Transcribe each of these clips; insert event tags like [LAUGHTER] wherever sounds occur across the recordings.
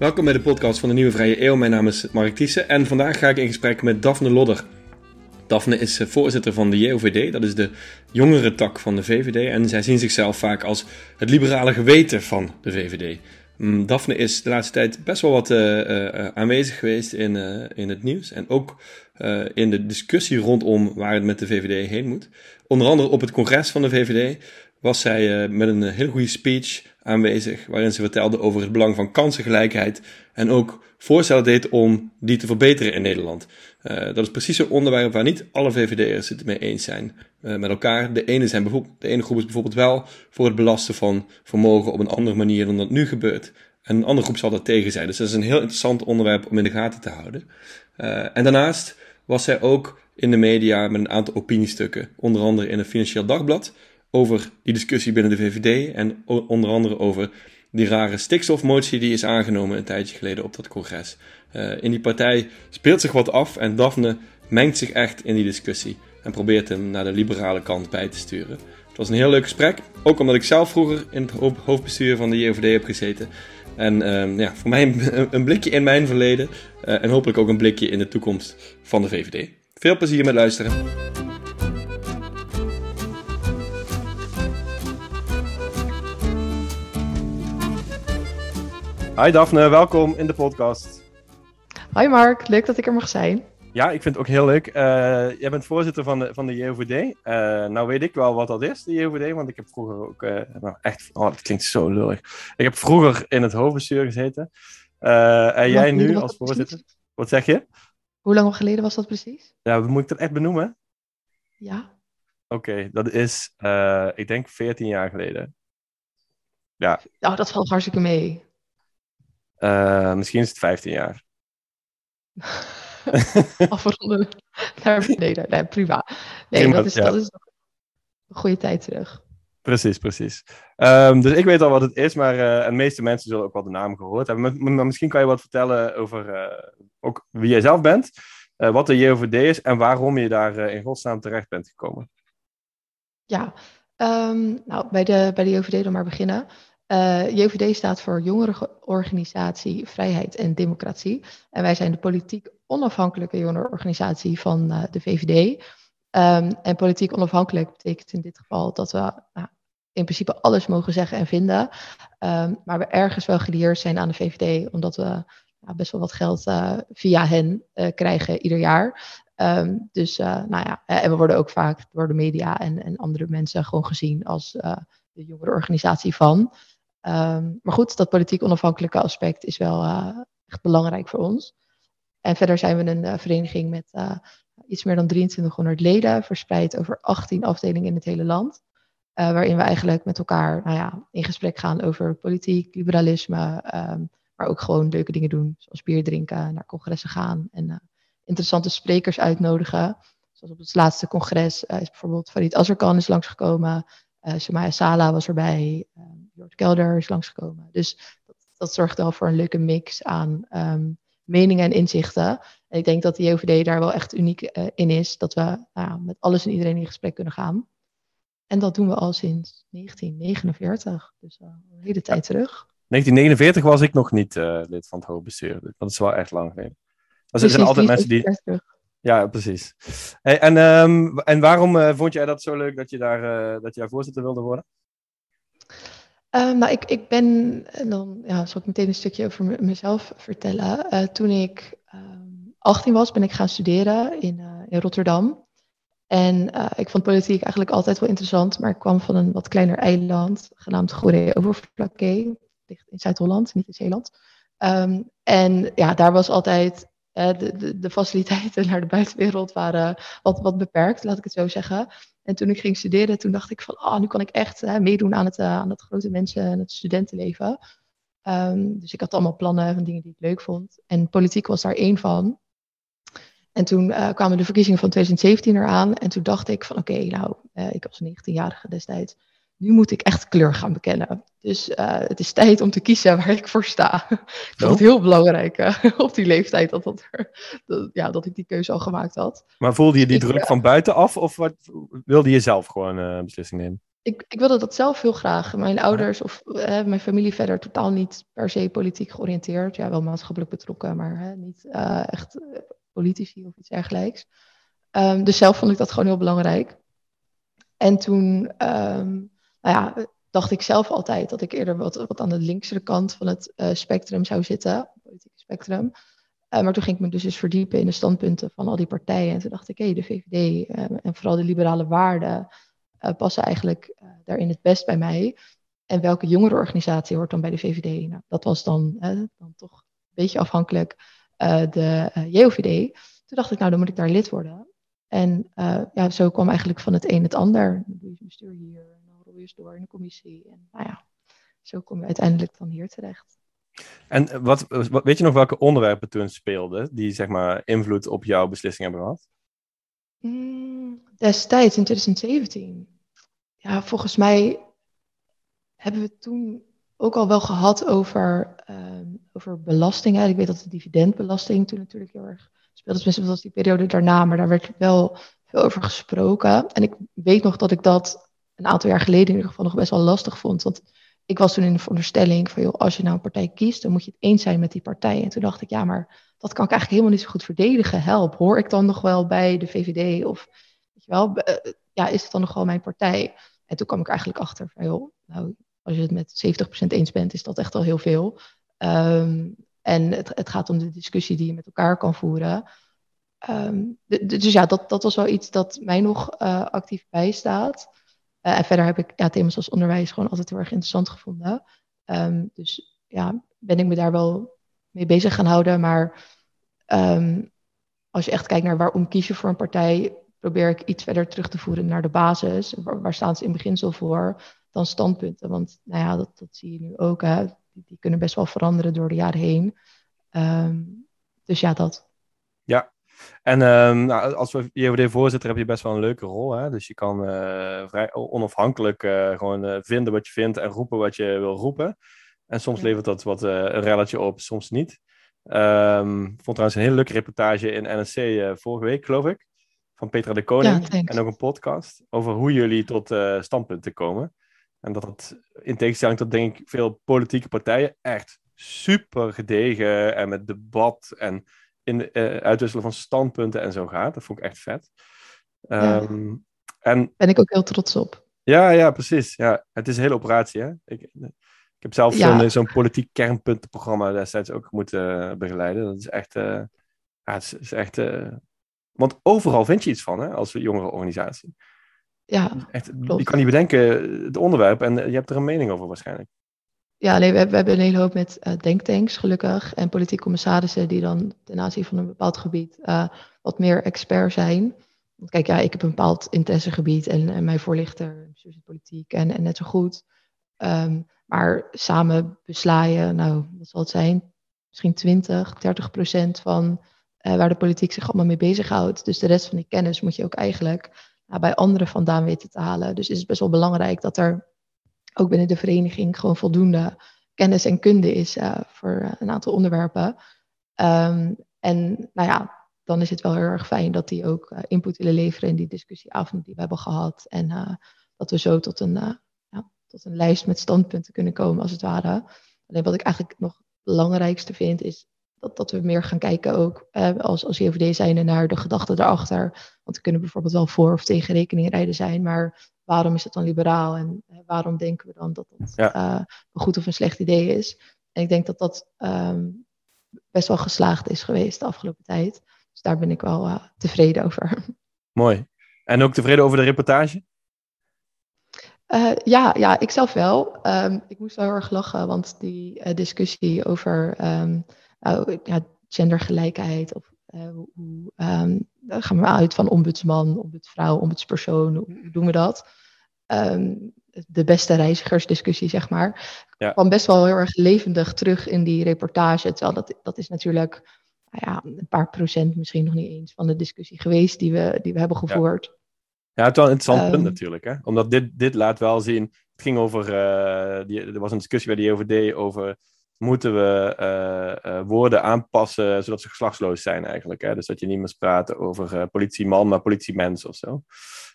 Welkom bij de podcast van de Nieuwe Vrije Eeuw. Mijn naam is Mark Thiessen en vandaag ga ik in gesprek met Daphne Lodder. Daphne is eh, voorzitter van de JOVD, dat is de jongere tak van de VVD. En zij zien zichzelf vaak als het liberale geweten van de VVD. Mm, Daphne is de laatste tijd best wel wat uh, uh, aanwezig geweest in, in het nieuws. En ook in de discussie rondom waar het met de VVD heen moet. Onder andere op het congres van de VVD was zij met een hele goede speech aanwezig, waarin ze vertelde over het belang van kansengelijkheid en ook voorstellen deed om die te verbeteren in Nederland. Uh, dat is precies een onderwerp waar niet alle VVD'ers het mee eens zijn met elkaar. De ene, zijn de ene groep is bijvoorbeeld wel voor het belasten van vermogen op een andere manier dan dat nu gebeurt. En een andere groep zal dat tegen zijn. Dus dat is een heel interessant onderwerp om in de gaten te houden. En daarnaast was zij ook in de media met een aantal opiniestukken, onder andere in het Financieel Dagblad, over die discussie binnen de VVD en onder andere over die rare stikstofmotie die is aangenomen een tijdje geleden op dat congres. Uh, in die partij speelt zich wat af en Daphne mengt zich echt in die discussie en probeert hem naar de liberale kant bij te sturen. Het was een heel leuk gesprek, ook omdat ik zelf vroeger in het hoofdbestuur van de JOVD heb gezeten. En uh, ja, voor mij [LAUGHS] een, blikje in mijn verleden uh, en hopelijk ook een blikje in de toekomst van de VVD. Veel plezier met luisteren. Hi Daphne, welkom in de podcast. Hi Mark, leuk dat ik er mag zijn. Ja, ik vind het ook heel leuk. Uh, jij bent voorzitter van de, van de JOVD. Uh, eh, nou weet ik wel wat dat is, de JOVD, want ik heb vroeger ook, uh, nou echt, oh dat klinkt zo lullig. Ik heb vroeger in het hoofdbestuur gezeten. en jij nu als voorzitter, precies? wat zeg je? Hoe lang geleden was dat precies? Ja, moet ik dat echt benoemen? Ja. Oké, okay, dat is, ik denk 14 jaar geleden. Ja. Nou, dat valt hartstikke mee. Uh, misschien is het 15 jaar. [LAUGHS] Afronden naar beneden. Nee, prima. Nee, prima, dat, is, ja. dat is een goede tijd terug. Precies, precies. Um, dus ik weet al wat het is, maar uh, de meeste mensen zullen ook wel de naam gehoord hebben. Maar, misschien kan je wat vertellen over uh, ook wie jij zelf bent, wat de JOVD is en waarom je daar in godsnaam terecht bent gekomen. Ja, um, nou, bij de, bij de JOVD dan maar beginnen. Uh, eh, JVD staat voor Jongerenorganisatie Vrijheid en Democratie. En wij zijn de politiek onafhankelijke jongerenorganisatie van uh, de VVD. Ehm, en politiek onafhankelijk betekent in dit geval dat we nou, in principe alles mogen zeggen en vinden. Um, maar we ergens wel gelieerd zijn aan de VVD, omdat we best wel wat geld uh, via hen krijgen ieder jaar. Um, dus nou ja, en we worden ook vaak door de media en, en andere mensen gewoon gezien als de jongerenorganisatie van. Um, maar goed, dat politiek onafhankelijke aspect is wel uh, echt belangrijk voor ons. En verder zijn we een uh, vereniging met uh, iets meer dan 2300 leden, verspreid over 18 afdelingen in het hele land. waarin we eigenlijk met elkaar nou ja, in gesprek gaan over politiek, liberalisme, um, maar ook gewoon leuke dingen doen, zoals bier drinken, naar congressen gaan en interessante sprekers uitnodigen. Zoals op het laatste congres is bijvoorbeeld Farid Azarkan is langsgekomen, uh, Samaya Sala was erbij, um, Jort Kelder is langsgekomen. Dus dat, dat zorgt wel voor een leuke mix aan um, meningen en inzichten. En ik denk dat de JOVD daar wel echt uniek uh, in is, dat we nou, met alles en iedereen in gesprek kunnen gaan. En dat doen we al sinds 1949, dus uh, een hele tijd terug. 1949 was ik nog niet lid van het hoofdbestuur. Dat is wel echt lang geleden. Er zijn altijd mensen die. Ja, precies. Hey, en, um, en waarom uh, vond jij dat zo leuk dat je daar, dat je daar voorzitter wilde worden? Nou, ik, ik ben, dan ja, zal ik meteen een stukje over mezelf vertellen. Uh, toen ik um, 18 was, ben ik gaan studeren in, in Rotterdam. En ik vond politiek eigenlijk altijd wel interessant, maar ik kwam van een wat kleiner eiland, genaamd Goeree-Overflakkee, ligt in Zuid-Holland, niet in Zeeland. Um, en ja, daar was altijd uh, de, de, de, faciliteiten [LAUGHS] naar de buitenwereld waren wat, wat beperkt, laat ik het zo zeggen. En toen ik ging studeren, toen dacht ik van, ah, nu kan ik echt uh, meedoen aan het, uh, aan grote mensen- en het studentenleven. Um, dus ik had allemaal plannen van dingen die ik leuk vond. En politiek was daar één van. En toen kwamen de verkiezingen van 2017 eraan. En toen dacht ik van, oké, nou, ik was 19-jarige destijds nu moet ik echt kleur gaan bekennen. Dus uh, het is tijd om te kiezen waar ik voor sta. [LAUGHS] ik vond het heel belangrijk uh, [LAUGHS] op die leeftijd dat, dat, er, dat, ja, dat ik die keuze al gemaakt had. Maar voelde je die druk uh, van buitenaf of wat, wilde je zelf gewoon een beslissing nemen? Ik, ik wilde dat zelf heel graag. Mijn ouders of mijn familie verder totaal niet per se politiek georiënteerd. Ja, wel maatschappelijk betrokken, maar niet echt politici of iets dergelijks. Um, dus zelf vond ik dat gewoon heel belangrijk. En toen um, nou ja, dacht ik zelf altijd dat ik eerder wat, wat aan de linkse kant van het uh, spectrum zou zitten, politieke spectrum. Uh, maar toen ging ik me dus eens verdiepen in de standpunten van al die partijen. En toen dacht ik, hé, hey, de VVD uh, en vooral de liberale waarden passen eigenlijk daarin het best bij mij. En welke jongerenorganisatie hoort dan bij de VVD? Nou, dat was dan, dan toch een beetje afhankelijk de JOVD. Toen dacht ik, nou, dan moet ik daar lid worden. En ja, zo kwam eigenlijk van het een het ander. Dan bestuur hier, door in de commissie. En nou ja, zo kom je uiteindelijk dan hier terecht. En wat, wat, weet je nog welke onderwerpen toen speelden die zeg maar invloed op jouw beslissing hebben gehad? Mm, destijds in 2017. Ja, volgens mij hebben we toen ook al wel gehad over, um, over belastingen. Ik weet dat de dividendbelasting toen natuurlijk heel erg speelde. Tenminste, dat was die periode daarna, maar daar werd wel veel over gesproken. En ik weet nog dat ik dat een aantal jaar geleden in ieder geval nog best wel lastig vond. Want ik was toen in de veronderstelling van, joh, als je nou een partij kiest, dan moet je het eens zijn met die partij. En toen dacht ik, ja, maar dat kan ik eigenlijk helemaal niet zo goed verdedigen. Help, hoor ik dan nog wel bij de VVD? Of, weet je wel, eh, ja, is het dan nog wel mijn partij? En toen kwam ik eigenlijk achter van, joh, nou, als je het met 70% eens bent, is dat echt al heel veel. Um, en het, het, gaat om de discussie die je met elkaar kan voeren. Um, dus ja, dat, dat was wel iets dat mij nog uh, actief bijstaat. Uh, en verder heb ik thema's als onderwijs gewoon altijd heel erg interessant gevonden. Um, dus ja, ben ik me daar wel mee bezig gaan houden. Maar um, als je echt kijkt naar waarom kies je voor een partij, probeer ik iets verder terug te voeren naar de basis. Waar, staan ze in beginsel voor? Dan standpunten. Want nou ja, dat, dat zie je nu ook. Hè. Die, kunnen best wel veranderen door de jaren heen. Um, dus ja, dat. En um, nou, als JOD-voorzitter heb je best wel een leuke rol. Hè? Dus je kan uh, vrij onafhankelijk uh, gewoon uh, vinden wat je vindt en roepen wat je wil roepen. En soms levert dat wat een relletje op, soms niet. Um, ik vond trouwens een hele leuke reportage in NSC vorige week, geloof ik. Van Petra de Koning. Ja, en ook een podcast over hoe jullie tot standpunten komen. En dat het in tegenstelling tot denk ik veel politieke partijen echt super gedegen en met debat en in uh, uitwisselen van standpunten en zo gaat. Dat vond ik echt vet. Ja. Um, en, ben ik ook heel trots op. Ja, ja, precies. Ja, het is een hele operatie. Hè? Ik, ik heb zelf ja. zo'n zo politiek kernpuntenprogramma destijds ook moeten begeleiden. Dat is echt... Uh, ja, het is, is echt uh, want overal vind je iets van, hè, als jongere organisatie. Ja, echt, Je kan niet bedenken het onderwerp en je hebt er een mening over waarschijnlijk. Ja, nee, we, we, hebben een hele hoop met uh, denktanks gelukkig en politieke commissarissen die dan ten aanzien van een bepaald gebied uh, wat meer expert zijn. Want kijk, ja, ik heb een bepaald interessegebied en, en mijn voorlichter, politiek en, en net zo goed. Um, maar samen beslaaien, nou, wat zal het zijn? Misschien 20, 30 procent van uh, waar de politiek zich allemaal mee bezighoudt. Dus de rest van die kennis moet je ook eigenlijk bij anderen vandaan weten te halen. Dus is het best wel belangrijk dat er ook binnen de vereniging gewoon voldoende kennis en kunde is uh, voor uh, een aantal onderwerpen. Um, en nou ja, dan is het wel heel erg fijn dat die ook uh, input willen leveren in die discussieavond die we hebben gehad. En dat we zo tot een, ja, tot een lijst met standpunten kunnen komen, als het ware. Alleen wat ik eigenlijk nog het belangrijkste vind, is dat, dat we meer gaan kijken ook als, als JVD zijnde naar de gedachten daarachter. Want we kunnen bijvoorbeeld wel voor of tegen rekeningrijden zijn, maar waarom is het dan liberaal en uh, waarom denken we dan dat ja. uh, een goed of een slecht idee is. En ik denk dat dat um, best wel geslaagd is geweest de afgelopen tijd. Dus daar ben ik wel uh, tevreden over. Mooi. En ook tevreden over de reportage? ja, ja, ik zelf wel. Um, ik moest wel heel erg lachen, want die discussie over um, ja, gendergelijkheid of hoe um, gaan we uit van ombudsman, ombudsvrouw, ombudspersoon, hoe doen we dat? um, de beste reizigersdiscussie, zeg maar, ja. kwam best wel heel erg levendig terug in die reportage. Terwijl dat, dat is natuurlijk nou ja, een paar procent misschien nog niet eens van de discussie geweest die we, die we hebben gevoerd. Ja, ja het is wel een interessant um, punt natuurlijk. Hè? Omdat dit, dit laat wel zien, het ging over, uh, die, er was een discussie bij de OVD over moeten we uh, uh, woorden aanpassen zodat ze geslachtsloos zijn eigenlijk. Hè? Dus dat je niet meer praat over politieman, maar politiemens of zo.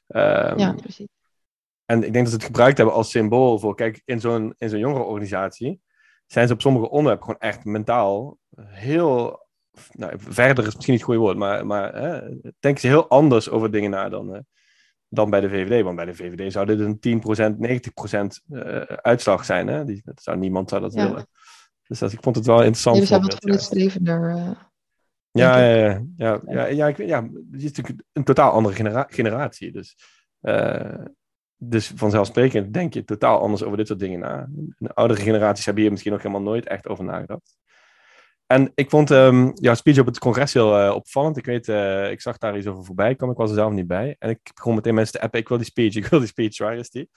Um, ja, precies. en ik denk dat ze het gebruikt hebben als symbool voor, kijk, in zo'n, in zo'n jongerenorganisatie zijn ze op sommige onderwerpen gewoon echt mentaal heel, nou, verder is misschien niet het goede woord, maar, maar hè, denken ze heel anders over dingen na dan, uh, dan bij de VVD. Want bij de VVD zou dit een 10%, 90% uh, uitslag zijn. Hè? Die, dat zou, niemand zou dat ja. willen. Dus dat, ik vond het wel interessant. Jullie zijn wat vooruitstrevender. Uh, ja, ja, ja, ja, ja, ja, ik, ja, het is natuurlijk een totaal andere genera generatie. Dus, uh, dus vanzelfsprekend denk je totaal anders over dit soort dingen na. De oudere generaties hebben hier misschien nog helemaal nooit echt over nagedacht. En ik vond um, jouw speech op het congres heel uh, opvallend. Ik weet, uh, ik zag daar iets over voorbij komen. Ik was er zelf niet bij. En ik begon meteen mensen te appen. Ik wil die speech, [LAUGHS] ik wil die speech. Waar is die?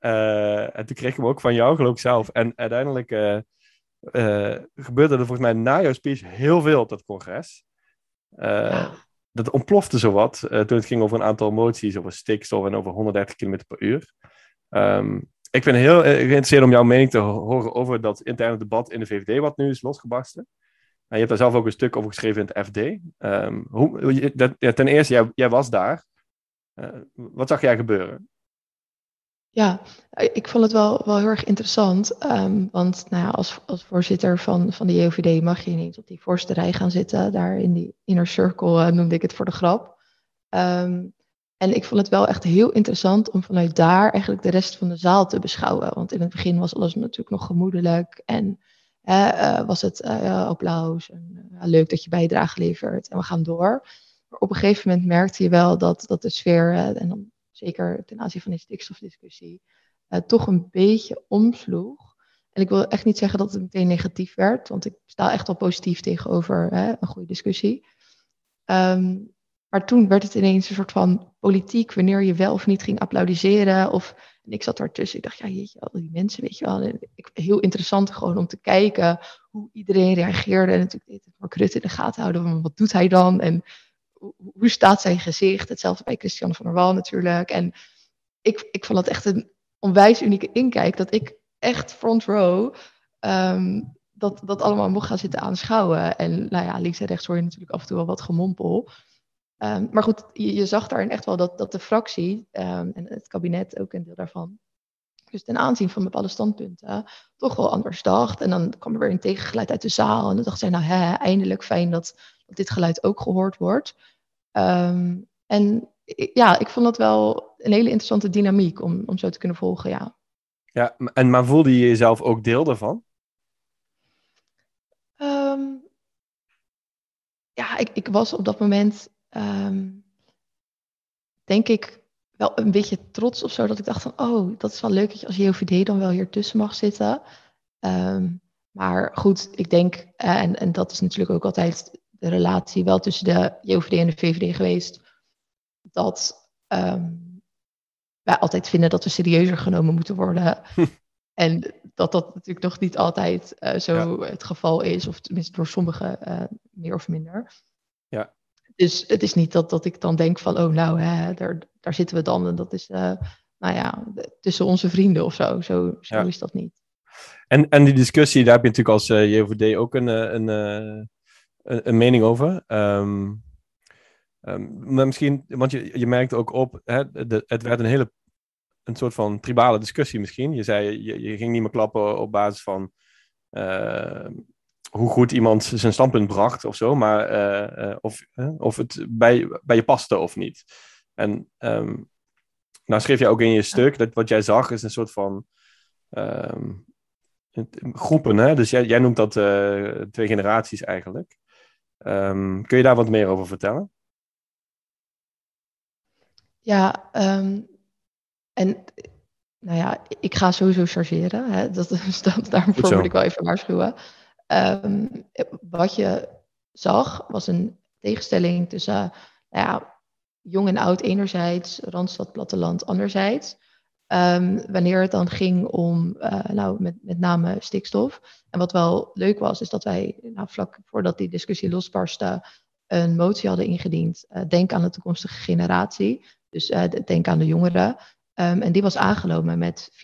Uh, en toen kreeg ik hem ook van jou, geloof ik zelf. En uiteindelijk gebeurde er volgens mij na jouw speech heel veel op dat congres. Ja. Dat ontplofte zowat toen het ging over een aantal moties, over stikstof en over 130 km per uur. Um, ik ben heel geïnteresseerd om jouw mening te horen over dat interne debat in de VVD, wat nu is losgebarsten. je hebt daar zelf ook een stuk over geschreven in het FD. Um, hoe, dat, ja, ten eerste, jij, jij was daar. Uh, wat zag jij gebeuren? Ja, ik vond het wel, wel heel erg interessant. Um, want nou ja, als, als voorzitter van, van de JOVD mag je niet op die voorste rij gaan zitten. Daar in die inner circle uh, noemde ik het voor de grap. Um, en ik vond het wel echt heel interessant om vanuit daar eigenlijk de rest van de zaal te beschouwen. Want in het begin was alles natuurlijk nog gemoedelijk en uh, was het uh, applaus en leuk dat je bijdrage levert en we gaan door. Maar op een gegeven moment merkte je wel dat, dat de sfeer, en dan zeker ten aanzien van die stikstofdiscussie, toch een beetje omsloeg. En ik wil echt niet zeggen dat het meteen negatief werd, want ik sta echt wel positief tegenover een goede discussie. Um, maar toen werd het ineens een soort van politiek, wanneer je wel of niet ging applaudisseren. Of, en ik zat daartussen, ik dacht, ja, jeetje, al die mensen, weet je wel. Ik, heel interessant gewoon om te kijken hoe iedereen reageerde. En natuurlijk deed het Mark Rutte in de gaten houden, wat doet hij dan? En hoe staat zijn gezicht? Hetzelfde bij Christian van der Wal natuurlijk. En ik, ik vond het echt een onwijs unieke inkijk, dat ik echt front row... Um, dat, dat allemaal mocht gaan zitten aanschouwen. En nou ja, links en rechts hoor je natuurlijk af en toe wel wat gemompel. Um, maar goed, je, je, zag daarin echt wel dat, dat de fractie um, en het kabinet ook een deel daarvan, dus ten aanzien van bepaalde standpunten, toch wel anders dacht. En dan kwam er weer een tegengeluid uit de zaal. En dan dacht zij, nou hè, eindelijk fijn dat, dat dit geluid ook gehoord wordt. Um, en ja, ik vond dat wel een hele interessante dynamiek om, om zo te kunnen volgen, ja. Ja, en, maar voelde je jezelf ook deel daarvan? ja, ik, ik was op dat moment um, denk ik wel een beetje trots of zo. Dat ik dacht van, oh, dat is wel leuk dat je als JOVD dan wel hier tussen mag zitten. Um, maar goed, ik denk, eh, en, en dat is natuurlijk ook altijd de relatie wel tussen de JOVD en de VVD geweest, dat um, wij altijd vinden dat we serieuzer genomen moeten worden. [LAUGHS] en dat dat natuurlijk nog niet altijd uh, zo het geval is, of tenminste door sommigen uh, meer of minder. Ja. Dus het is niet dat, dat ik dan denk van, oh nou, hè, daar, daar zitten we dan. En dat is, uh, nou ja, tussen onze vrienden of zo. Zo, zo ja. is dat niet. En, en die discussie, daar heb je natuurlijk als uh, JVD ook een, een, een, een, mening over. Um, um, maar misschien, want je, je merkt ook op, hè, de, het werd een hele, een soort van tribale discussie misschien. Je zei, je, je ging niet meer klappen op basis van... Uh, hoe goed iemand zijn standpunt bracht of zo, maar uh, uh, of, of het bij, bij je paste of niet. En um, nou schreef je ook in je stuk dat wat jij zag is een soort van um, groepen, hè? dus jij, jij noemt dat twee generaties eigenlijk. Um, kun je daar wat meer over vertellen? Ja, en nou ja, ik ga sowieso chargeren. Hè? Dat, [LAUGHS] dat, daarvoor moet ik wel even waarschuwen. Wat je zag was een tegenstelling tussen nou ja, jong en oud enerzijds, Randstad, platteland anderzijds. Um, wanneer het dan ging om uh, nou, met, met name stikstof. En wat wel leuk was, is dat wij nou, vlak voordat die discussie losbarstte, een motie hadden ingediend. Uh, denk aan de toekomstige generatie. Dus uh, denk aan de jongeren. Um, en die was aangenomen met 54%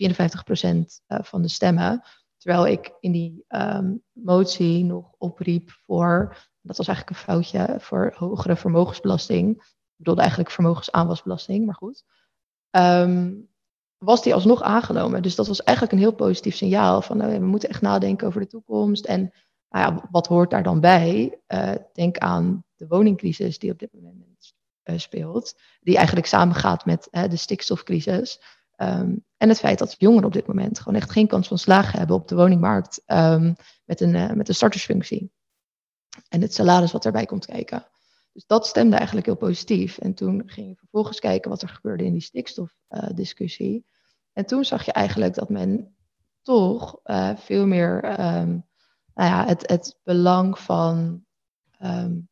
van de stemmen. Terwijl ik in die um, motie nog opriep voor, dat was eigenlijk een foutje, voor hogere vermogensbelasting. Bedoelde eigenlijk vermogensaanwasbelasting, maar goed. Um, was die alsnog aangenomen. Dus dat was eigenlijk een heel positief signaal van nou, we moeten echt nadenken over de toekomst. En nou ja, wat hoort daar dan bij? Uh, denk aan de woningcrisis die op dit moment uh, speelt, die eigenlijk samengaat met de stikstofcrisis. Um, en het feit dat jongeren op dit moment gewoon echt geen kans van slagen hebben op de woningmarkt um, met, een, uh, met een startersfunctie. En het salaris wat daarbij komt kijken. Dus dat stemde eigenlijk heel positief. En toen ging je vervolgens kijken wat er gebeurde in die stikstofdiscussie. En toen zag je eigenlijk dat men toch uh, veel meer um, nou ja, het, het belang van um,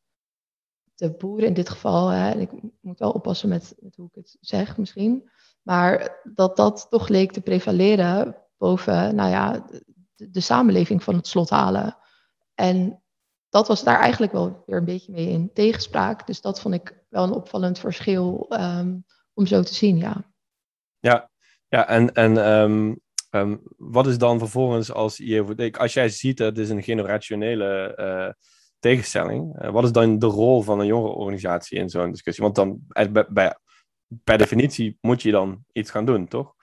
de boeren in dit geval. Hè, en ik moet wel oppassen met, met hoe ik het zeg misschien. Maar dat dat toch leek te prevaleren boven nou ja, de samenleving van het slot halen. En dat was daar eigenlijk wel weer een beetje mee in tegenspraak. Dus dat vond ik wel een opvallend verschil um, om zo te zien, ja. Ja, ja en, en um, um, wat is dan vervolgens als IEVD... Als jij ziet, dat is een generationele uh, tegenstelling. Uh, wat is dan de rol van een jongere organisatie in zo'n discussie? Want dan, bij, bij, per definitie moet je dan iets gaan doen, toch?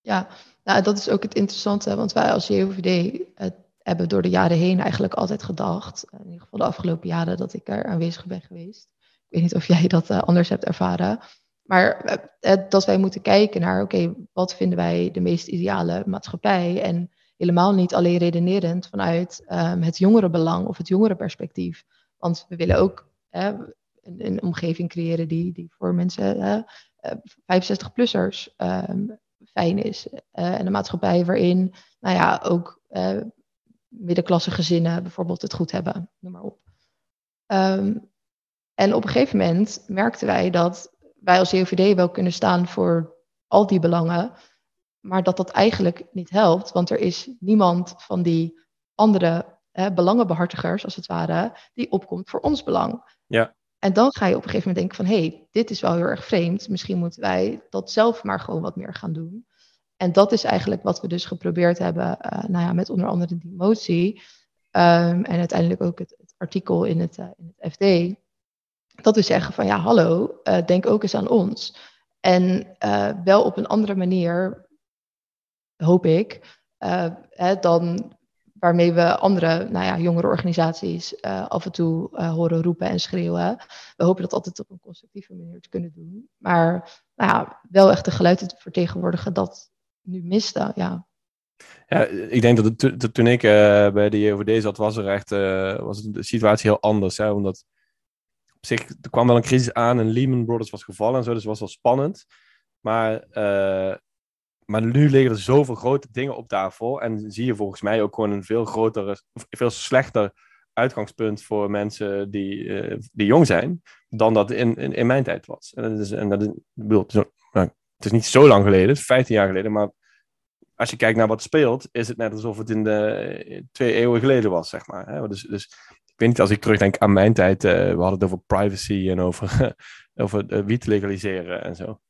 Ja, nou, dat is ook het interessante. Want wij als JOVD hebben door de jaren heen eigenlijk altijd gedacht, in ieder geval de afgelopen jaren dat ik er aanwezig ben geweest. Ik weet niet of jij dat uh, anders hebt ervaren. Maar uh, dat wij moeten kijken naar, oké, wat vinden wij de meest ideale maatschappij? En helemaal niet alleen redenerend vanuit um, het jongerenbelang of het jongerenperspectief. Want we willen ook een, een, omgeving creëren die, die voor mensen 65-plussers um, fijn is. en een maatschappij waarin, nou ja, ook middenklasse gezinnen bijvoorbeeld het goed hebben, noem maar op. Um, en op een gegeven moment merkten wij dat wij als COVD wel kunnen staan voor al die belangen, maar dat dat eigenlijk niet helpt, want er is niemand van die andere hè, belangenbehartigers, als het ware, die opkomt voor ons belang. Ja. En dan ga je op een gegeven moment denken van, hé, hey, dit is wel heel erg vreemd, misschien moeten wij dat zelf maar gewoon wat meer gaan doen. En dat is eigenlijk wat we dus geprobeerd hebben, uh, nou ja, met onder andere die motie um, en uiteindelijk ook het, artikel in het, uh, in het FD. Dat we zeggen van ja, hallo, uh, denk ook eens aan ons. En wel op een andere manier, hoop ik, hè, dan waarmee we andere nou ja, jongere organisaties af en toe horen roepen en schreeuwen. We hopen dat altijd op een constructieve manier te kunnen doen. Maar nou ja, wel echt de geluiden te vertegenwoordigen dat nu miste. Ja. Ja, ik denk dat het, toen ik uh, bij de JOVD zat, was er echt uh, was de situatie heel anders. Hè? Omdat op zich, er kwam wel een crisis aan en Lehman Brothers was gevallen en zo, dus het was wel spannend. Maar, uh, maar nu liggen er zoveel grote dingen op tafel en zie je volgens mij ook gewoon een veel grotere, veel slechter uitgangspunt voor mensen die, die jong zijn, dan dat in, in, in mijn tijd was. En dat is, en dat is, ik het is niet zo lang geleden, het is 15 jaar geleden, maar als je kijkt naar wat speelt, is het net alsof het in de twee eeuwen geleden was, zeg maar. Hè? Dus, dus ik weet niet, als ik terugdenk aan mijn tijd, uh, we hadden het over privacy en over, [LAUGHS] over uh, wiet legaliseren en zo.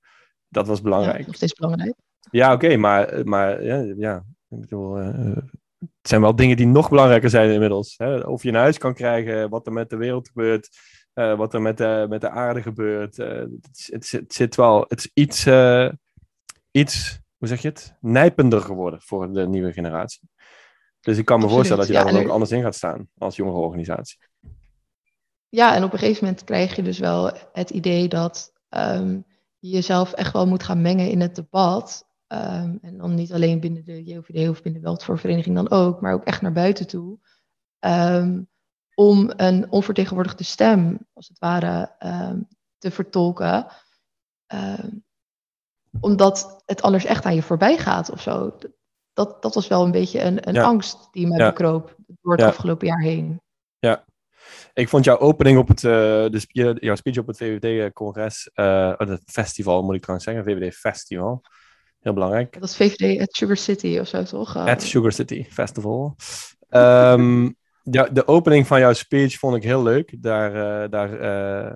Dat was belangrijk. Ja, nog steeds belangrijk. Ja, oké, okay, maar, maar ja, ja, ik bedoel, uh, het zijn wel dingen die nog belangrijker zijn inmiddels. Hè? Of je een huis kan krijgen, wat er met de wereld gebeurt, uh, wat er met de, met de aarde gebeurt. Uh, het, het, het, zit wel, het is iets, uh, iets, hoe zeg je het, nijpender geworden voor de nieuwe generatie. Dus ik kan me Absoluut, voorstellen dat je ja, daar dan ook anders in gaat staan als jongere organisatie. Ja, en op een gegeven moment krijg je dus wel het idee dat um, je jezelf echt wel moet gaan mengen in het debat. Um, en dan niet alleen binnen de JOVD of binnen de Weltvoorvereniging dan ook, maar ook echt naar buiten toe. Um, om een onvertegenwoordigde stem, als het ware, uh, te vertolken. Uh, omdat het anders echt aan je voorbij gaat of zo. Dat, dat was wel een beetje een, een ja. angst die me ja. bekroop door het ja. afgelopen jaar heen. Ja, ik vond jouw opening op het, uh, de, jouw speech op het VVD-congres, uh, het festival moet ik trouwens zeggen, VVD-festival. Heel belangrijk. Dat is VVD at Sugar City of zo, toch? At Sugar City Festival. Um, ja, de opening van jouw speech vond ik heel leuk. Daar, uh, daar uh,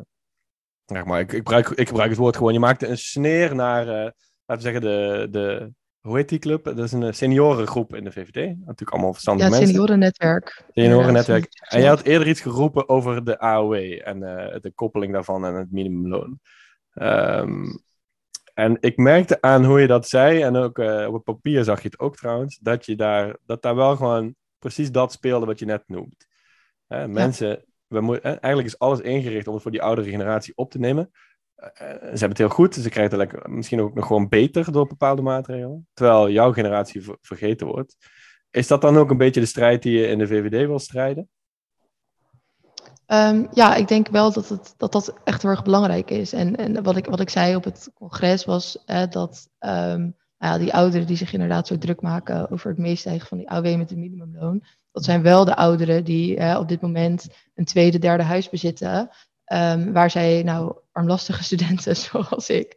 zeg maar, ik, ik, gebruik, ik gebruik het woord gewoon. Je maakte een sneer naar, uh, laten we zeggen, de, de, hoe heet die club? Dat is een seniorengroep in de VVD. Natuurlijk allemaal verstandige ja, mensen. seniorennetwerk. Seniorennetwerk. En jij had eerder iets geroepen over de AOW en de koppeling daarvan en het minimumloon. Um, En ik merkte aan hoe je dat zei, en ook op het papier zag je het ook trouwens, dat, je daar, dat daar wel gewoon precies dat speelde wat je net noemt. mensen, we moeten, eigenlijk is alles ingericht om het voor die oudere generatie op te nemen. Eh, ze hebben het heel goed, ze krijgen het lekker, misschien ook nog gewoon beter door bepaalde maatregelen. Terwijl jouw generatie vergeten wordt. Is dat dan ook een beetje de strijd die je in de VVD wil strijden? Um, ja, ik denk wel dat, het, dat dat echt heel erg belangrijk is. En, en wat, ik, wat ik zei op het congres was dat um, nou ja, die ouderen die zich inderdaad zo druk maken over het meestijgen van die AOW met het minimumloon, dat zijn wel de ouderen die op dit moment een tweede, derde huis bezitten. Um, waar zij nou armlastige [LAUGHS] studenten zoals ik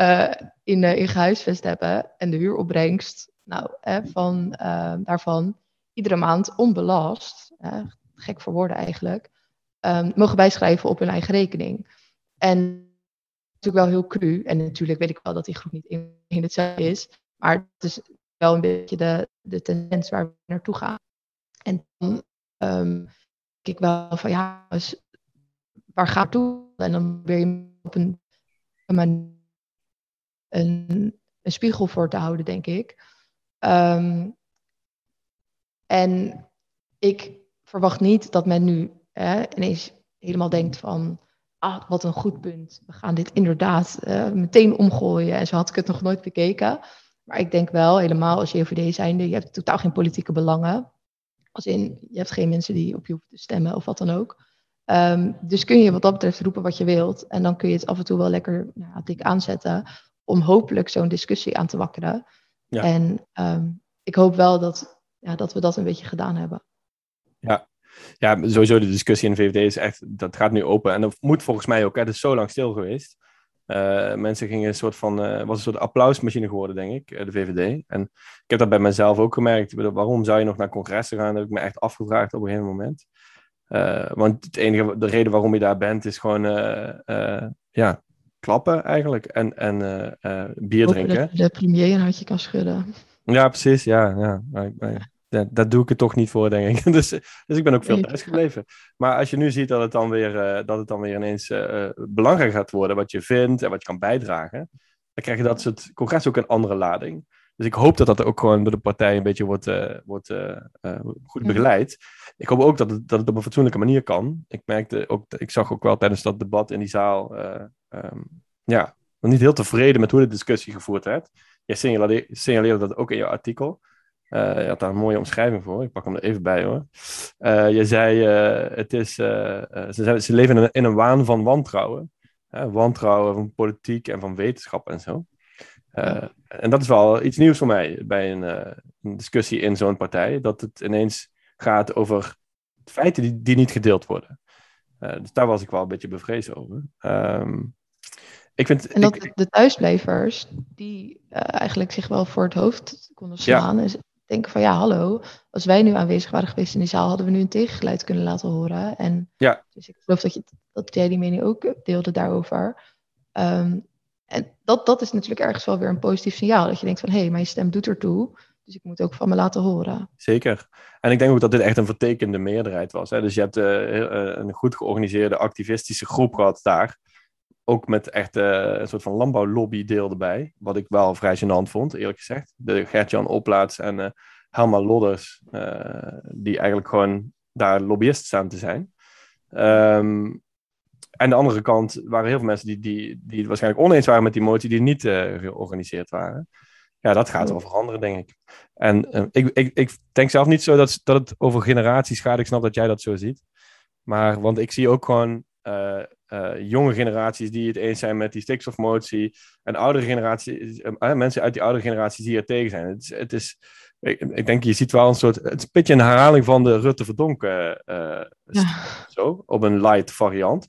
uh, in, uh, in gehuisvest hebben. En de huuropbrengst nou, van, uh, daarvan iedere maand onbelast, gek voor woorden eigenlijk, um, mogen bijschrijven op hun eigen rekening. En natuurlijk wel heel cru. En natuurlijk weet ik wel dat die groep niet in, hetzelfde is. Maar het is wel een beetje de, de tendens waar we naartoe gaan. En dan um, denk ik wel van ja, waar gaat toe? En dan weer je op een, een, een, spiegel voor te houden, denk ik. Um, en ik verwacht niet dat men nu hè, ineens helemaal denkt van, ah, wat een goed punt. We gaan dit inderdaad uh, meteen omgooien. En zo had ik het nog nooit bekeken. Maar ik denk wel, helemaal als JVD zijnde, je hebt totaal geen politieke belangen. Als in, je hebt geen mensen die op je hoeven te stemmen of wat dan ook. Um, dus kun je wat dat betreft roepen wat je wilt. En dan kun je het af en toe wel lekker nou, dik aanzetten. Om hopelijk zo'n discussie aan te wakkeren. Ja. En um, ik hoop wel dat, ja, dat we dat een beetje gedaan hebben. Ja. Ja, sowieso de discussie in de VVD is echt, dat gaat nu open. En dat moet volgens mij ook, hè, het is zo lang stil geweest. Uh, mensen gingen een soort van, uh, was een soort applausmachine geworden, denk ik, uh, de VVD. En ik heb dat bij mezelf ook gemerkt. Waarom zou je nog naar congressen gaan? Dat heb ik me echt afgevraagd op een gegeven moment. Want het enige, de reden waarom je daar bent is gewoon ja, klappen eigenlijk en, en bier drinken. Dat de premier een hartje kan schudden. Ja, precies. Ja, ja. Maar, maar, ja, daar doe ik het toch niet voor, denk ik. [LAUGHS] dus, dus ik ben ook veel thuis gebleven. Maar als je nu ziet dat het dan weer, dat het dan weer ineens belangrijk gaat worden wat je vindt en wat je kan bijdragen, dan krijg je dat soort congres ook een andere lading. Dus ik hoop dat dat ook gewoon door de partij een beetje wordt, uh, wordt uh, uh, goed begeleid. Ik hoop ook dat het, dat het op een fatsoenlijke manier kan. Ik merkte ook, ik zag ook wel tijdens dat debat in die zaal, um, ja, nog niet heel tevreden met hoe de discussie gevoerd werd. Jij signaleerde, signaleerde dat ook in jouw artikel. Je had daar een mooie omschrijving voor. Ik pak hem er even bij hoor. je zei, het is, ze, ze, leven in een, in een waan van wantrouwen. wantrouwen van politiek en van wetenschap en zo. Uh, en dat is wel iets nieuws voor mij bij een, uh, een discussie in zo'n partij. Dat het ineens gaat over feiten die, die niet gedeeld worden. Uh, dus daar was ik wel een beetje bevreesd over. Um, ik vind, en dat ik, de thuisblijvers, die eigenlijk zich wel voor het hoofd konden slaan. Ja. En denken van ja, hallo, als wij nu aanwezig waren geweest in die zaal, hadden we nu een tegengeluid kunnen laten horen. En ja. dus ik geloof dat, je, dat jij die mening ook deelde daarover. Um, en dat, dat is natuurlijk ergens wel weer een positief signaal. Dat je denkt van, hé, hey, mijn stem doet ertoe. Dus ik moet ook van me laten horen. Zeker. En ik denk ook dat dit echt een vertekende meerderheid was. Hè? Dus je hebt uh, een goed georganiseerde activistische groep gehad daar. Ook met echt uh, een soort van landbouwlobby deel erbij. Wat ik wel vrij gênant vond, eerlijk gezegd. De Gert-Jan Oplaats en uh, Helma Lodders. die eigenlijk gewoon daar lobbyist staan te zijn. Um, aan de andere kant waren heel veel mensen die, die, die het waarschijnlijk oneens waren met die motie, die niet georganiseerd waren. Ja, dat gaat wel veranderen, denk ik. En ik, ik, ik denk zelf niet zo dat, dat het over generaties gaat. Ik snap dat jij dat zo ziet. Maar, want ik zie ook gewoon uh, jonge generaties die het eens zijn met die stikstofmotie. En oudere generaties, mensen uit die oudere generaties die er tegen zijn. Het is, het is ik, ik, denk, je ziet wel een soort. Het is een beetje een herhaling van de Rutte Verdonken. Ja. Zo, op een light variant.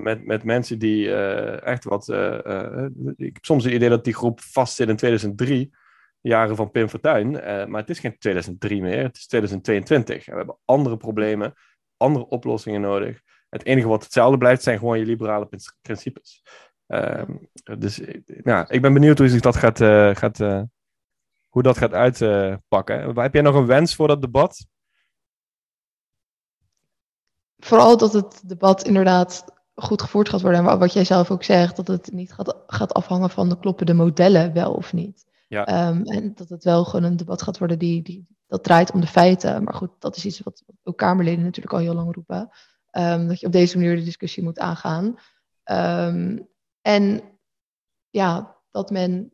Met, met mensen die uh, echt wat. Uh, ik heb soms het idee dat die groep vastzit in 2003, jaren van Pim Fortuyn. maar het is geen 2003 meer, het is 2022. En we hebben andere problemen, andere oplossingen nodig. Het enige wat hetzelfde blijft zijn gewoon je liberale principes. Ehm, dus ja, ik ben benieuwd hoe zich dat gaat, gaat, hoe dat gaat uitpakken. heb jij nog een wens voor dat debat? vooral dat het debat inderdaad goed gevoerd gaat worden. En wat jij zelf ook zegt, dat het niet gaat, gaat afhangen van de kloppende modellen wel of niet. Ja. Ehm, en dat het wel gewoon een debat gaat worden die, die dat draait om de feiten. Maar goed, dat is iets wat ook Kamerleden natuurlijk al heel lang roepen. Ehm, dat je op deze manier de discussie moet aangaan. Ehm, en ja, dat men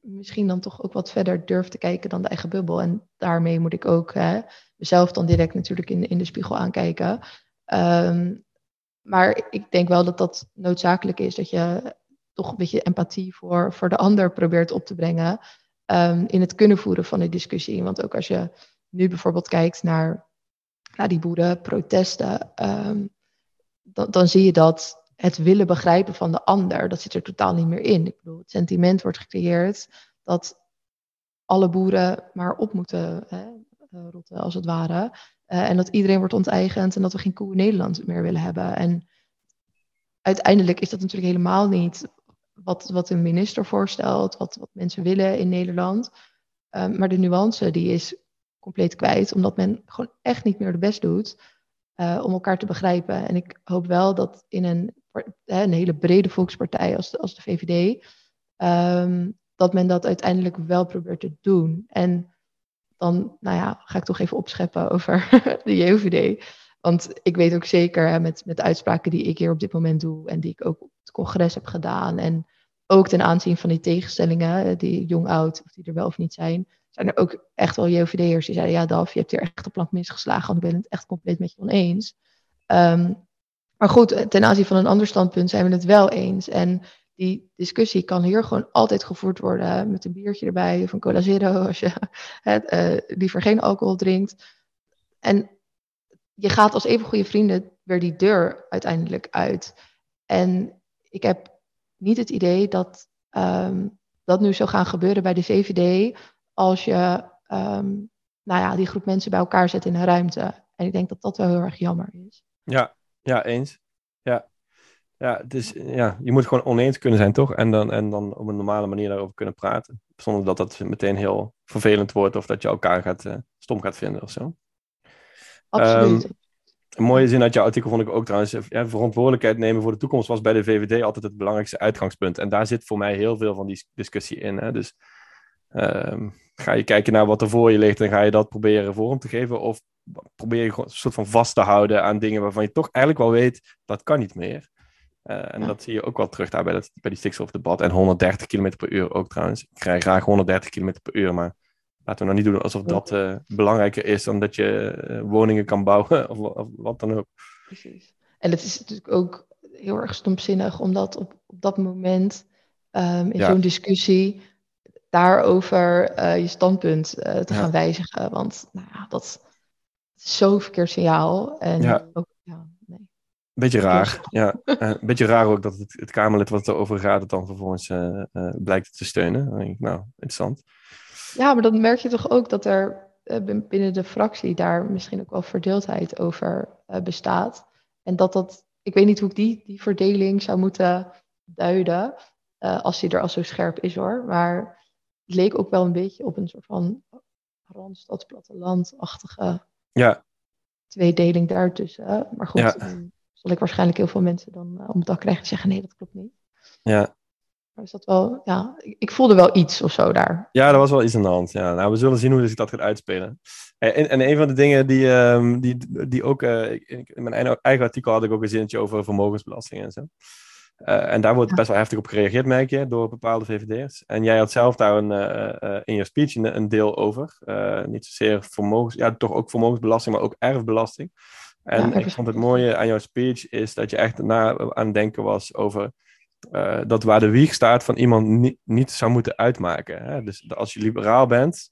misschien dan toch ook wat verder durft te kijken dan de eigen bubbel. En daarmee moet ik ook hè, mezelf dan direct natuurlijk in, in de spiegel aankijken. Ehm, maar ik denk wel dat dat noodzakelijk is, dat je toch een beetje empathie voor, voor de ander probeert op te brengen. in het kunnen voeren van die discussie. Want ook als je nu bijvoorbeeld kijkt naar, naar die boerenprotesten, dan, dan zie je dat het willen begrijpen van de ander, dat zit er totaal niet meer in. Ik bedoel, het sentiment wordt gecreëerd dat alle boeren maar op moeten hè, eh, rotten, als het ware. Uh, en dat iedereen wordt onteigend en dat we geen koe in Nederland meer willen hebben. En uiteindelijk is dat natuurlijk helemaal niet wat, wat een minister voorstelt, wat, wat mensen willen in Nederland. Um, maar de nuance die is compleet kwijt, omdat men gewoon echt niet meer de best doet uh, om elkaar te begrijpen. En ik hoop wel dat in een een hele brede volkspartij als de, als de VVD, ehm, dat men dat uiteindelijk wel probeert te doen. En dan, nou ja, ga ik toch even opscheppen over [LAUGHS] de JOVD. Want ik weet ook zeker met, met de uitspraken die ik hier op dit moment doe en die ik ook op het congres heb gedaan en ook ten aanzien van die tegenstellingen, die jong-oud, of die er wel of niet zijn, er ook echt wel JOVD'ers die zeiden, ja Daf, je hebt hier echt de plank misgeslagen, want ik ben het echt compleet met je oneens. Um, maar goed, ten aanzien van een ander standpunt zijn we het wel eens. En die discussie kan hier gewoon altijd gevoerd worden met een biertje erbij of een cola zero [LAUGHS] als je het, uh, liever geen alcohol drinkt. En je gaat als even goede vrienden weer die deur uiteindelijk uit. En ik heb niet het idee dat um, dat nu zou gaan gebeuren bij de VVD als je um, nou ja, die groep mensen bij elkaar zet in een ruimte. En ik denk dat dat wel heel erg jammer is. Ja, ja, eens. Ja. Ja, dus ja, je moet gewoon oneens kunnen zijn, toch? En dan, en dan op een normale manier daarover kunnen praten. Zonder dat dat meteen heel vervelend wordt of dat je elkaar gaat, uh, stom gaat vinden of zo. Absoluut. Um, een mooie zin uit jouw artikel vond ik ook trouwens. Ja, verantwoordelijkheid nemen voor de toekomst was bij de VVD altijd het belangrijkste uitgangspunt. En daar zit voor mij heel veel van die discussie in. Hè? Dus um, ga je kijken naar wat er voor je ligt en ga je dat proberen vorm te geven? Of probeer je gewoon een soort van vast te houden aan dingen waarvan je toch eigenlijk wel weet, dat kan niet meer. Uh, en dat zie je ook wel terug daar bij, dat, bij die stikstofdebat. En 130 km per uur ook trouwens. Ik krijg graag 130 km per uur, maar laten we nou niet doen alsof dat uh, belangrijker is dan dat je uh, woningen kan bouwen [LAUGHS] of, of, wat dan ook. Precies. En het is natuurlijk ook heel erg stomzinnig om dat op, op dat moment um, in ja. zo'n discussie daarover uh, je standpunt uh, te ja. gaan wijzigen. Want nou ja, dat is zo'n verkeerd signaal. En ja. ook, ja, nee. Beetje raar. Ja, een beetje raar ook dat het, het Kamerlid wat erover gaat, het dan vervolgens uh, blijkt te steunen. Dan denk ik, nou, interessant. Ja, maar dan merk je toch ook dat er binnen de fractie daar misschien ook wel verdeeldheid over bestaat. En dat dat, ik weet niet hoe ik die, die verdeling zou moeten duiden, als die er al zo scherp is hoor. Maar het leek ook wel een beetje op een soort van randstad plattelandachtige ja. tweedeling daartussen. Maar goed, ja. dan zal ik waarschijnlijk heel veel mensen dan uh, om het dak krijgen en zeggen nee, dat klopt niet. Ja. Maar is dat wel, ja, ik, ik, voelde wel iets of zo daar. Ja, er was wel iets aan de hand. Ja. Nou, we zullen zien hoe zich dat gaat uitspelen. En, en een van de dingen die, um, die, die ook, uh, in mijn eigen artikel had ik ook een zinnetje over vermogensbelasting en zo. Uh, en daar wordt best wel heftig op gereageerd, merk je, door bepaalde VVD'ers. En jij had zelf daar een, uh, uh, in je speech een, een deel over. niet zozeer vermogens, ja, toch ook vermogensbelasting, maar ook erfbelasting. En ja, ik vond het mooie aan jouw speech is dat je echt na aan het denken was over dat waar de wieg staat van iemand niet, niet zou moeten uitmaken. Hè? Dus als je liberaal bent,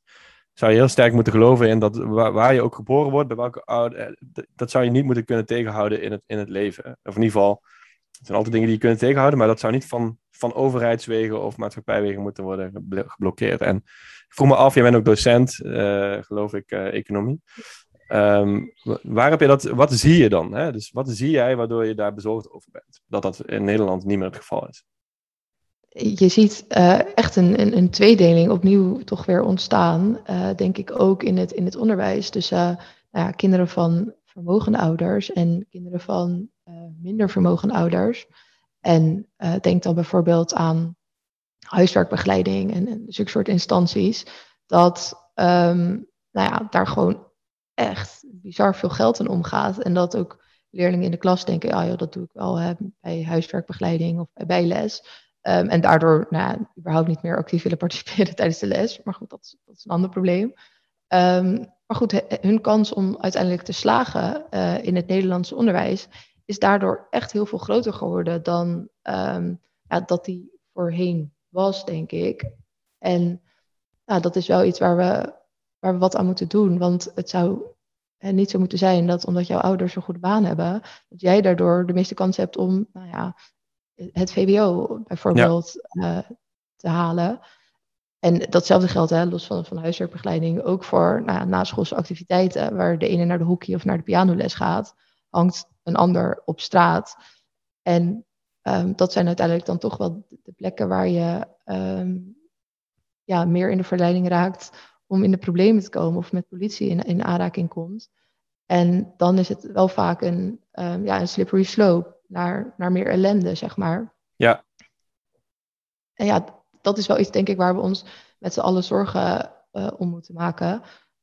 zou je heel sterk moeten geloven in dat waar, waar je ook geboren wordt, bij welke ouder, dat zou je niet moeten kunnen tegenhouden in het, in het leven. Of in ieder geval het zijn altijd dingen die je kunt tegenhouden, maar dat zou niet van, van overheidswegen of maatschappijwegen moeten worden geblokkeerd. En ik vroeg me af, jij bent ook docent, uh, geloof ik, uh, economie. Um, waar heb je dat, wat zie je dan? Hè? Dus wat zie jij waardoor je daar bezorgd over bent? Dat dat in Nederland niet meer het geval is. Je ziet uh, echt een, een, een, tweedeling opnieuw toch weer ontstaan, denk ik ook in het, in het onderwijs. Dus nou ja, kinderen van vermogende ouders en kinderen van minder vermogende ouders. En denk dan bijvoorbeeld aan huiswerkbegeleiding en, en zulke soort instanties. Dat um, nou ja, daar gewoon echt bizar veel geld in omgaat. En dat ook leerlingen in de klas denken, ah joh, dat doe ik wel hè, bij huiswerkbegeleiding of bij bijles. Um, en daardoor nou, überhaupt niet meer actief willen participeren [LAUGHS] tijdens de les. Maar goed, dat is, dat is een ander probleem. Um, maar goed, hun kans om uiteindelijk te slagen uh, in het Nederlandse onderwijs is daardoor echt heel veel groter geworden dan um, ja, dat die voorheen was, denk ik. En nou, dat is wel iets waar we, waar we wat aan moeten doen. Want het zou hè, niet zo moeten zijn dat omdat jouw ouders een goede baan hebben, dat jij daardoor de meeste kans hebt om nou ja, het VWO bijvoorbeeld ja. uh, te halen. En datzelfde geldt, hè, los van, van huiswerkbegeleiding, ook voor nou naschoolse activiteiten, waar de ene naar de hockey of naar de pianoles gaat, hangt een ander op straat. En um, dat zijn uiteindelijk dan toch wel de plekken waar je um, ja, meer in de verleiding raakt om in de problemen te komen of met politie in, in aanraking komt. En dan is het wel vaak een, um, ja, een slippery slope naar, naar meer ellende, zeg maar. Ja. En ja, dat is wel iets, denk ik, waar we ons met z'n allen zorgen uh, om moeten maken.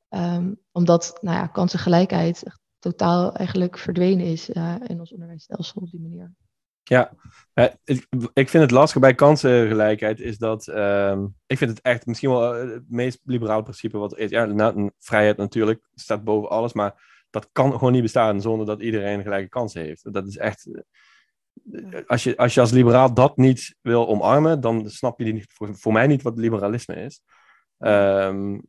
Um, omdat, nou ja, kansengelijkheid totaal eigenlijk verdwenen is uh, in ons onderwijsstelsel op die manier. Ja, ik, ik vind het lastige bij kansengelijkheid is dat uh, ik vind het echt misschien wel eh, het meest liberale principe wat is. Ja, vrijheid natuurlijk staat boven alles, maar dat kan gewoon niet bestaan zonder dat iedereen gelijke kansen heeft. Dat is echt. Als je, als je als liberaal dat niet wil omarmen, dan snap je niet, voor, voor mij niet wat liberalisme is. Um,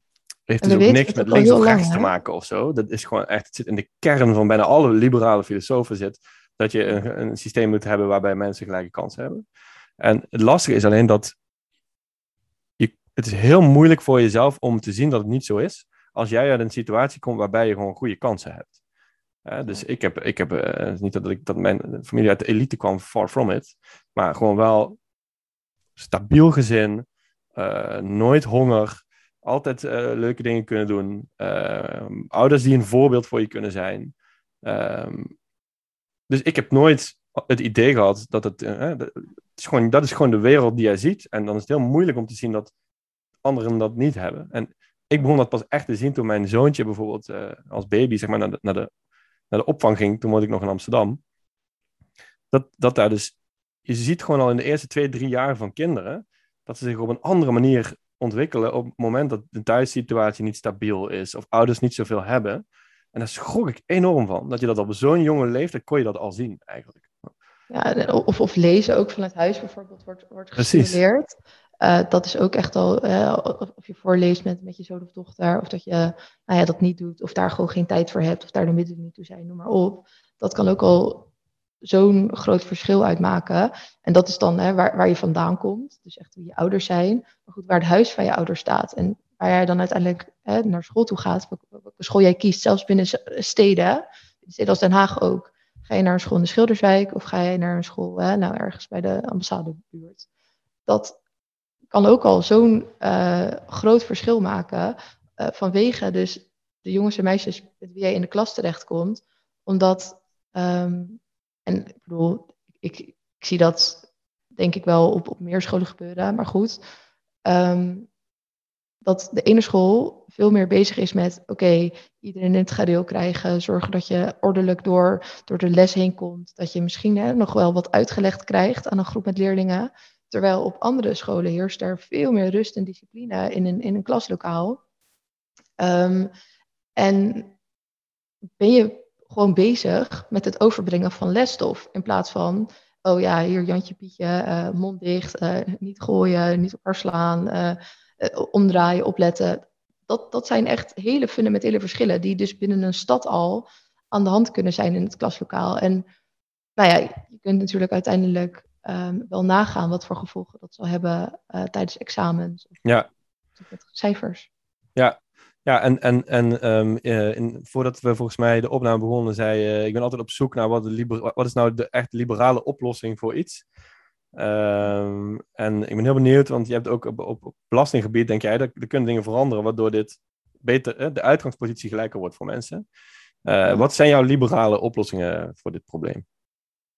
heeft dus ook niks met links of rechts te maken of zo. Dat is gewoon echt, het zit in de kern van bijna alle liberale filosofen zit dat je een, een systeem moet hebben waarbij mensen gelijke kansen hebben. En het lastige is alleen dat je, het is heel moeilijk voor jezelf om te zien dat het niet zo is. Als jij uit een situatie komt waarbij je gewoon goede kansen hebt. Dus ik heb, ik heb uh, niet dat, ik, dat mijn familie uit de elite kwam, far from it. Maar gewoon wel stabiel gezin, uh, nooit honger, altijd leuke dingen kunnen doen. ouders die een voorbeeld voor je kunnen zijn. Um, dus ik heb nooit het idee gehad dat het. Het is gewoon, dat is gewoon de wereld die jij ziet. En dan is het heel moeilijk om te zien dat anderen dat niet hebben. En ik begon dat pas echt te zien toen mijn zoontje bijvoorbeeld als baby zeg maar, naar, de, naar, de, naar de opvang ging. Toen woonde ik nog in Amsterdam. Dat, dat daar dus. Je ziet gewoon al in de eerste twee, drie jaar van kinderen. dat ze zich op een andere manier ontwikkelen. op het moment dat de thuissituatie niet stabiel is. of ouders niet zoveel hebben. En daar schrok ik enorm van. Dat je dat op zo'n jonge leeftijd kon je dat al zien eigenlijk. Ja, of, of lezen ook vanuit huis bijvoorbeeld wordt, wordt gestimuleerd. Uh, dat is ook echt al, uh, of je voorleest met, met je zoon of dochter, of dat je nou ja, dat niet doet, of daar gewoon geen tijd voor hebt, of daar de middelen niet toe zijn, noem maar op. Dat kan ook al zo'n groot verschil uitmaken. En dat is dan hè, waar, waar je vandaan komt, dus echt wie je ouders zijn, maar goed, waar het huis van je ouders staat. En waar jij dan uiteindelijk hè, naar school toe gaat, welke school jij kiest, zelfs binnen steden, steden als Den Haag ook. Ga je naar een school in de Schilderswijk of ga je naar een school hè, nou, ergens bij de ambassadebuurt? Dat kan ook al zo'n uh, groot verschil maken uh, vanwege dus de jongens en meisjes met wie jij in de klas terechtkomt. Omdat, um, en ik bedoel, ik, ik, zie dat denk ik wel op, op meer scholen gebeuren, maar goed. Um, dat de ene school veel meer bezig is met, oké, iedereen in het gareel krijgen, zorgen dat je ordelijk door, door de les heen komt, dat je misschien hè, nog wel wat uitgelegd krijgt aan een groep met leerlingen, terwijl op andere scholen heerst er veel meer rust en discipline in een, in een klaslokaal. Um, en ben je gewoon bezig met het overbrengen van lesstof in plaats van, oh ja, hier Jantje Pietje, uh, mond dicht, uh, niet gooien, niet op haar slaan, uh, omdraaien, opletten. Dat, dat zijn echt hele fundamentele verschillen die dus binnen een stad al aan de hand kunnen zijn in het klaslokaal. En nou ja, je kunt natuurlijk uiteindelijk um, wel nagaan wat voor gevolgen dat zal hebben uh, tijdens examens. Of ja. Met cijfers. Ja, ja, en, en, en um, uh, in, voordat we volgens mij de opname begonnen, zei uh, ik ben altijd op zoek naar wat, de wat is nou de echt liberale oplossing voor iets. Um, en ik ben heel benieuwd, want je hebt ook op, op, op belastinggebied, denk jij, dat er kunnen dingen veranderen waardoor dit beter, de uitgangspositie gelijker wordt voor mensen. Uh, wat zijn jouw liberale oplossingen voor dit probleem?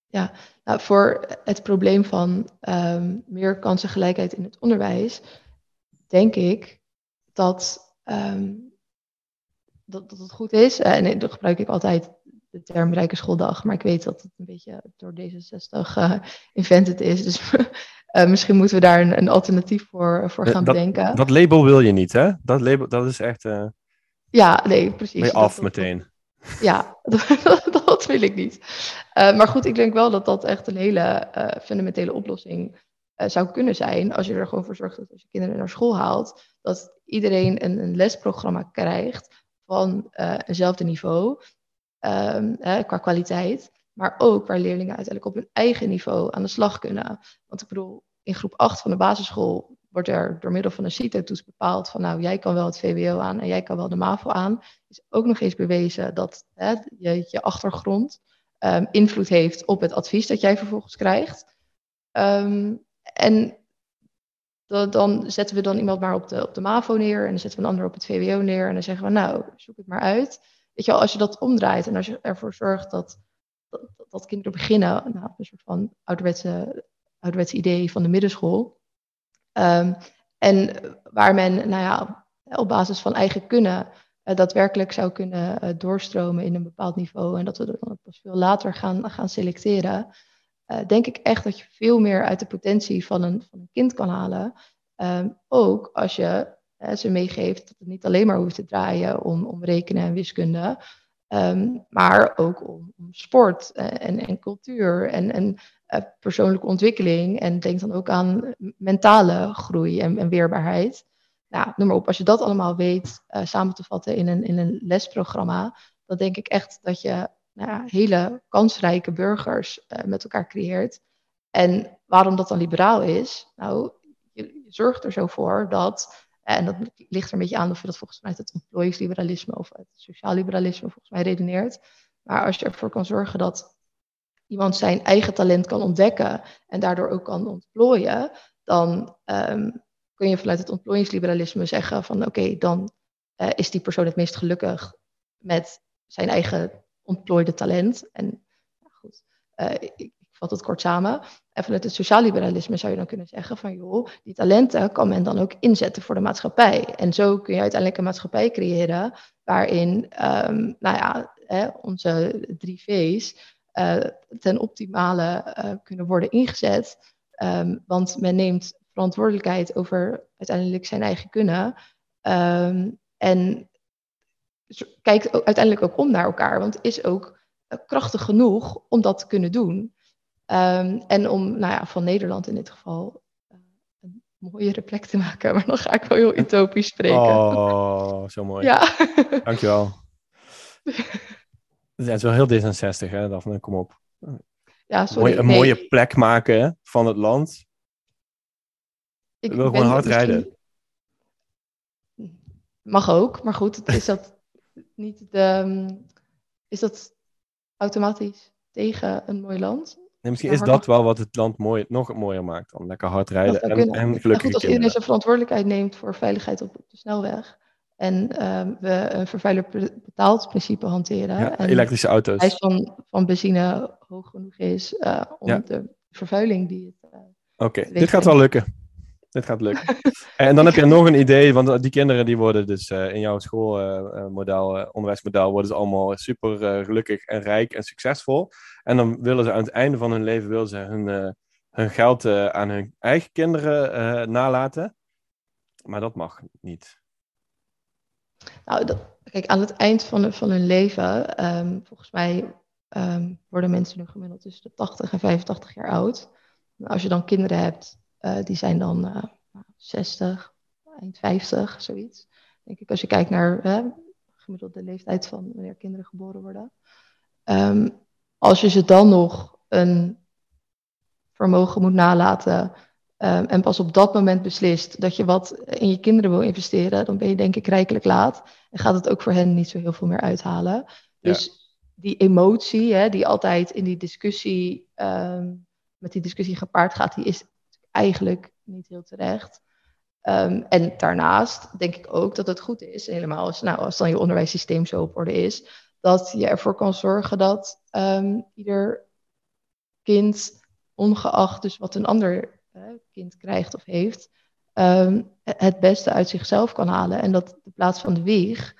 Ja, nou, voor het probleem van um, meer kansengelijkheid in het onderwijs, denk ik dat, um, dat, dat het goed is. En dan gebruik ik altijd de term Rijke Schooldag, maar ik weet dat het een beetje door D66 uh, invented is. Dus uh, [LAUGHS] misschien moeten we daar een, een alternatief voor, voor gaan dat, bedenken. Dat label wil je niet, hè? Dat label, dat is echt... Ja, nee, precies. Mee af dat, meteen. Ja, [LAUGHS] dat, wil ik niet. Uh, maar goed, ik denk wel dat dat echt een hele fundamentele oplossing zou kunnen zijn. Als je er gewoon voor zorgt dat als je kinderen naar school haalt, dat iedereen een, een lesprogramma krijgt van eenzelfde niveau. Um, qua kwaliteit. Maar ook waar leerlingen uiteindelijk op hun eigen niveau aan de slag kunnen. Want ik bedoel, in groep 8 van de basisschool wordt er door middel van een CITO-toets bepaald van nou, jij kan wel het VWO aan en jij kan wel de MAVO aan. is ook nog eens bewezen dat hè, je, je achtergrond um, invloed heeft op het advies dat jij vervolgens krijgt. Um, en dat, dan zetten we dan iemand maar op de, op de MAVO neer en dan zetten we een ander op het VWO neer en dan zeggen we nou, zoek het maar uit. Weet je wel, als je dat omdraait en als je ervoor zorgt dat dat, dat kinderen beginnen, nou, een soort van ouderwetse, ouderwetse idee van de middenschool. Um, en waar men nou ja, op basis van eigen kunnen uh, daadwerkelijk zou kunnen uh, doorstromen in een bepaald niveau. En dat we dan pas veel later gaan, gaan selecteren. Uh, denk ik echt dat je veel meer uit de potentie van een, van een kind kan halen. Um, ook als je ze meegeeft dat het niet alleen maar hoeft te draaien om, om rekenen en wiskunde. Um, maar ook om, sport en, en, cultuur en, en persoonlijke ontwikkeling. En denk dan ook aan mentale groei en, en weerbaarheid. Nou, noem maar op, als je dat allemaal weet uh, samen te vatten in een, in een lesprogramma, dan denk ik echt dat je nou hele kansrijke burgers uh, met elkaar creëert. En waarom dat dan liberaal is? Nou, je, zorgt er zo voor dat en dat ligt er een beetje aan of je dat volgens mij het ontplooiingsliberalisme of het sociaal liberalisme volgens mij redeneert. Maar als je ervoor kan zorgen dat iemand zijn eigen talent kan ontdekken en daardoor ook kan ontplooien, dan um, kun je vanuit het ontplooiingsliberalisme zeggen van oké, dan uh, is die persoon het meest gelukkig met zijn eigen ontplooide talent. En goed, uh, ik, vat het kort samen. En vanuit het sociaal liberalisme zou je dan kunnen zeggen van joh, die talenten kan men dan ook inzetten voor de maatschappij. En zo kun je uiteindelijk een maatschappij creëren waarin um, nou ja, hè, onze drie V's ten optimale uh, kunnen worden ingezet. Um, want men neemt verantwoordelijkheid over uiteindelijk zijn eigen kunnen. Um, en kijkt uiteindelijk ook om naar elkaar, want is ook krachtig genoeg om dat te kunnen doen. Um, en om nou ja, van Nederland in dit geval uh, een mooiere plek te maken. [LAUGHS] Maar dan ga ik wel heel utopisch spreken. Oh, zo mooi. Ja. Dankjewel. [LAUGHS] Het is wel heel D66, hè, Daphne? Kom op. Ja, sorry. Mooi, een nee. mooie plek maken van het land. Ik wil gewoon hard rijden. Mag ook, maar goed, is dat [LAUGHS] niet de. Is dat automatisch tegen een mooi land? Nee, misschien is dat wel wat het land mooi, nog mooier maakt. Dan lekker hard rijden en, en gelukkig ja, goed, Als iedereen zijn verantwoordelijkheid neemt voor veiligheid op, de snelweg. En uh, we een vervuiler betaald principe hanteren. Ja, en elektrische auto's. De prijs van, van benzine hoog genoeg is uh, om ja. de vervuiling die het. Uh, Oké, okay. dit gaat wel lukken. Dit gaat lukken. [LAUGHS] en dan heb je nog een idee, want die kinderen die worden dus uh, in jouw schoolmodel, onderwijsmodel, worden ze allemaal super gelukkig en rijk en succesvol. En dan willen ze aan het einde van hun leven willen ze hun, hun geld aan hun eigen kinderen nalaten. Maar dat mag niet. Nou, kijk, aan het eind van, de, van hun leven, um, volgens mij um, worden mensen nu gemiddeld tussen de 80 en 85 jaar oud. Als je dan kinderen hebt, uh, die zijn dan uh, 60, eind 50, zoiets. Denk ik, als je kijkt naar uh, gemiddelde leeftijd van wanneer kinderen geboren worden. Um, als je ze dan nog een vermogen moet nalaten um, en pas op dat moment beslist dat je wat in je kinderen wil investeren, dan ben je denk ik rijkelijk laat en gaat het ook voor hen niet zo heel veel meer uithalen. Dus ja. die emotie, hè, die altijd in die discussie, um, met die discussie gepaard gaat, die is eigenlijk niet heel terecht. Um, en daarnaast denk ik ook dat het goed is, helemaal als, nou, als dan je onderwijssysteem zo op orde is, dat je ervoor kan zorgen dat ehm, ieder kind, ongeacht dus wat een ander kind krijgt of heeft, ehm, het beste uit zichzelf kan halen. En dat de plaats van de wieg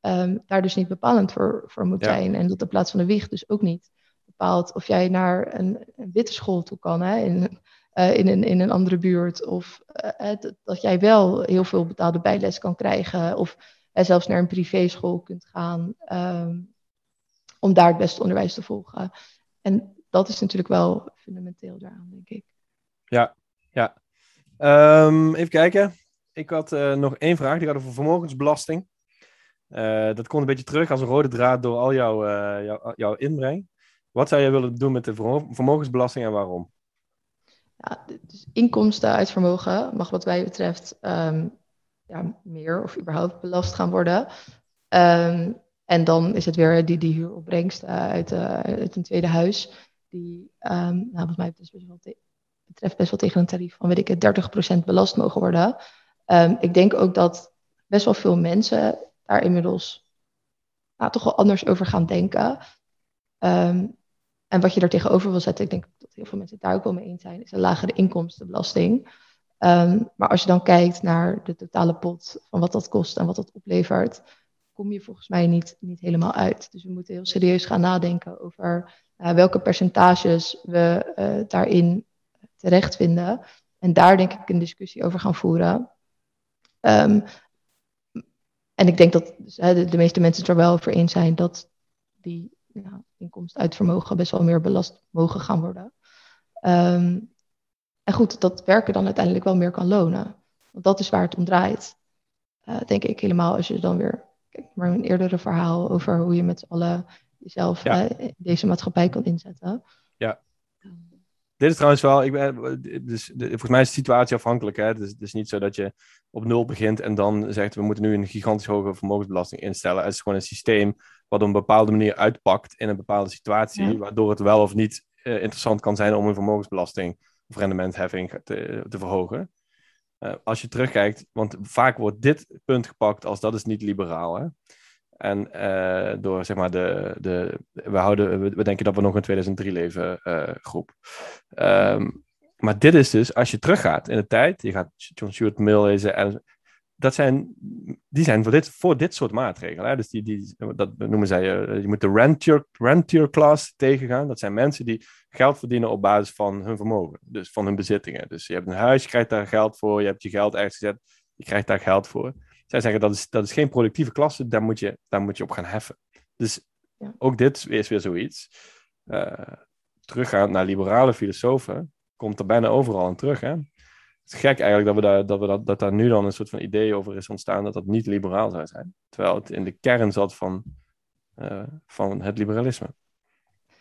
um, daar dus niet bepalend voor, voor moet zijn. En dat de plaats van de wieg dus ook niet bepaalt of jij naar een, een witte school toe kan. Hè, in, uh, in, een, in een andere buurt. Of uh, dat jij wel heel veel betaalde bijles kan krijgen. Of uh, zelfs naar een privéschool kunt gaan. Um, om daar het beste onderwijs te volgen. En dat is natuurlijk wel fundamenteel daaraan, denk ik. Ja, ja. Um, even kijken. Ik had nog één vraag. Die gaat over vermogensbelasting. dat komt een beetje terug als een rode draad door al jouw, jouw, jouw inbreng. Wat zou jij willen doen met de vermogensbelasting en waarom? Ja, dus inkomsten uit vermogen mag wat wij betreft um, ja, meer of überhaupt belast gaan worden. Um, en dan is het weer die, die huuropbrengst uit, uit een tweede huis. Die, um, nou, wat mij best, wel betreft best wel tegen een tarief van, weet ik het, 30% belast mogen worden. ik denk ook dat best wel veel mensen daar inmiddels nou, toch wel anders over gaan denken. En wat je er tegenover wil zetten, ik denk dat heel veel mensen daar ook wel mee eens zijn, is een lagere inkomstenbelasting. Um, maar als je dan kijkt naar de totale pot van wat dat kost en wat dat oplevert, kom je volgens mij niet, niet helemaal uit. Dus we moeten heel serieus gaan nadenken over uh, welke percentages we uh, daarin terecht vinden. En daar denk ik een discussie over gaan voeren. Um, en ik denk dat dus, de, meeste mensen het er wel over eens zijn dat die ja, inkomsten uit vermogen best wel meer belast mogen gaan worden. Um, en goed, dat werken dan uiteindelijk wel meer kan lonen. Want dat is waar het om draait. Uh, denk ik helemaal als je dan weer, kijk maar een eerdere verhaal over hoe je met z'n allen jezelf ja. uh, deze maatschappij kan inzetten. Ja. Dit is trouwens wel, ik ben, dus, de, volgens mij is de situatie afhankelijk. Hè? Het, is, het is niet zo dat je op nul begint en dan zegt we moeten nu een gigantisch hoge vermogensbelasting instellen. Het is gewoon een systeem wat op een bepaalde manier uitpakt in een bepaalde situatie, ja. waardoor het wel of niet uh, interessant kan zijn om een vermogensbelasting of rendementheffing te, te verhogen. Uh, als je terugkijkt, want vaak wordt dit punt gepakt als dat is niet liberaal. Hè? En uh, door zeg maar de, de we, houden, we, denken dat we nog in 2003 leven uh, groep. Um, maar dit is dus, als je teruggaat in de tijd, je gaat John Stuart Mill lezen en dat zijn, die zijn voor dit, voor dit soort maatregelen. Hè? Dus die, die, dat noemen zij, uh, je moet de rentier, rentier class tegengaan. Dat zijn mensen die geld verdienen op basis van hun vermogen, dus van hun bezittingen. Dus je hebt een huis, je krijgt daar geld voor, je hebt je geld ergens gezet, je krijgt daar geld voor. Zij zeggen dat is, dat is geen productieve klasse, daar moet je, daar moet je op gaan heffen. Dus ja. ook dit is weer zoiets. Uh, teruggaand naar liberale filosofen, komt er bijna overal aan terug. Hè? Het is gek eigenlijk dat, we daar, dat, we dat, dat daar nu dan een soort van idee over is ontstaan dat dat niet liberaal zou zijn. Terwijl het in de kern zat van, uh, van het liberalisme.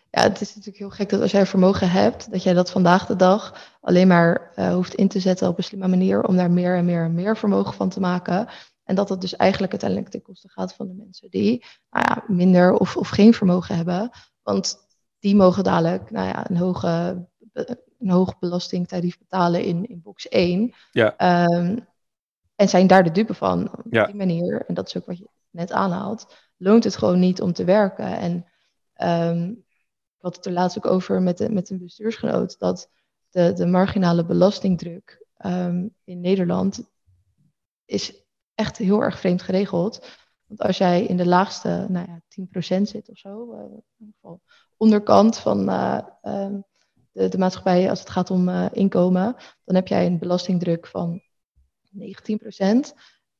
Ja, het is natuurlijk heel gek dat als jij vermogen hebt, dat jij dat vandaag de dag alleen maar uh, hoeft in te zetten op een slimme manier om daar meer en meer en meer vermogen van te maken. En dat dat dus eigenlijk uiteindelijk ten koste gaat van de mensen die nou ja, minder of, of geen vermogen hebben. Want die mogen dadelijk nou ja, een, hoge, een hoog belastingtarief betalen in, in box 1. Ja. Um, en zijn daar de dupe van. Op ja. die manier, en dat is ook wat je net aanhaalt, loont het gewoon niet om te werken. En um, ik had het er laatst ook over met, de, met een bestuursgenoot, dat de, de marginale belastingdruk um, in Nederland is echt heel erg vreemd geregeld. Want als jij in de laagste nou ja, 10% zit of zo, uh, in ieder geval onderkant van uh, uh, de, de, maatschappij als het gaat om uh, inkomen, dan heb jij een belastingdruk van 19%.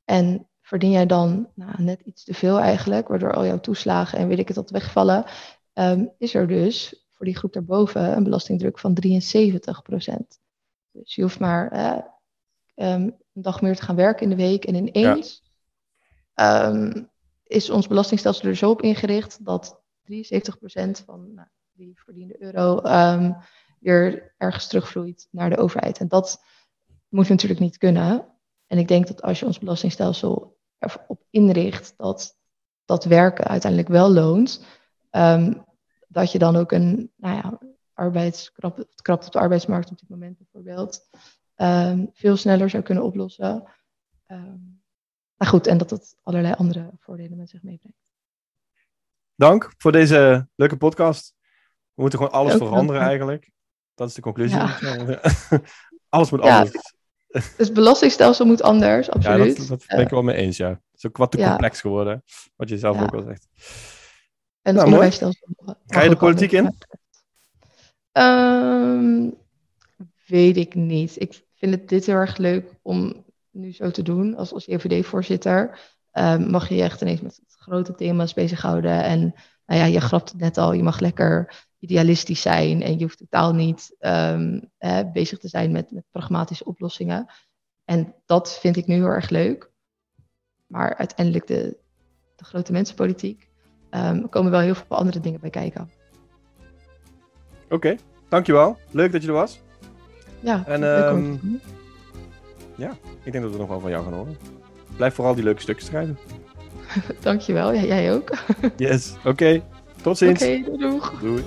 En verdien jij dan nou, net iets te veel eigenlijk, waardoor al jouw toeslagen en weet ik het wat wegvallen, um, is er dus voor die groep daarboven een belastingdruk van 73%. Dus je hoeft maar um, een dag meer te gaan werken in de week. En ineens ja. um, is ons belastingstelsel er zo op ingericht dat 73% van nou, die verdiende euro um, weer ergens terugvloeit naar de overheid. En dat moet natuurlijk niet kunnen. En ik denk dat als je ons belastingstelsel erop inricht dat dat werken uiteindelijk wel loont, um, dat je dan ook een nou ja, arbeidskrap, krapte op de arbeidsmarkt op dit moment bijvoorbeeld, um, veel sneller zou kunnen oplossen. Um, maar goed, en dat dat allerlei andere voordelen met zich meebrengt. dank voor deze leuke podcast. We moeten gewoon alles veranderen dank. eigenlijk. Dat is de conclusie. Ja. [LAUGHS] alles moet Ja, anders. Dus [LAUGHS] het belastingstelsel moet anders, Ja, absoluut. dat, dat ben ik wel mee eens, ja. Het is ook wat te Ja. complex geworden, wat je zelf Ja. ook al zegt. En het Nou, onderwijsstelsel. Ga je de politiek in? Ehm, weet ik niet. Ik vind het dit heel erg leuk om nu zo te doen als, als JVD-voorzitter. Ehm, mag je je echt ineens met grote thema's bezighouden. En nou ja, je grapt het net al, je mag lekker idealistisch zijn. En je hoeft totaal niet ehm, bezig te zijn met, pragmatische oplossingen. En dat vind ik nu heel erg leuk. Maar uiteindelijk de, de grote mensenpolitiek. ehm, komen wel heel veel andere dingen bij kijken. Oké, dankjewel. Leuk dat je er was. Ja, En, ehm, te doen. Ik denk dat we nog wel van jou gaan horen. Blijf vooral die leuke stukken schrijven. [LAUGHS] Dankjewel, ja, jij ook. Oké, Yes, oké. Tot ziens. doei doeg. Doei.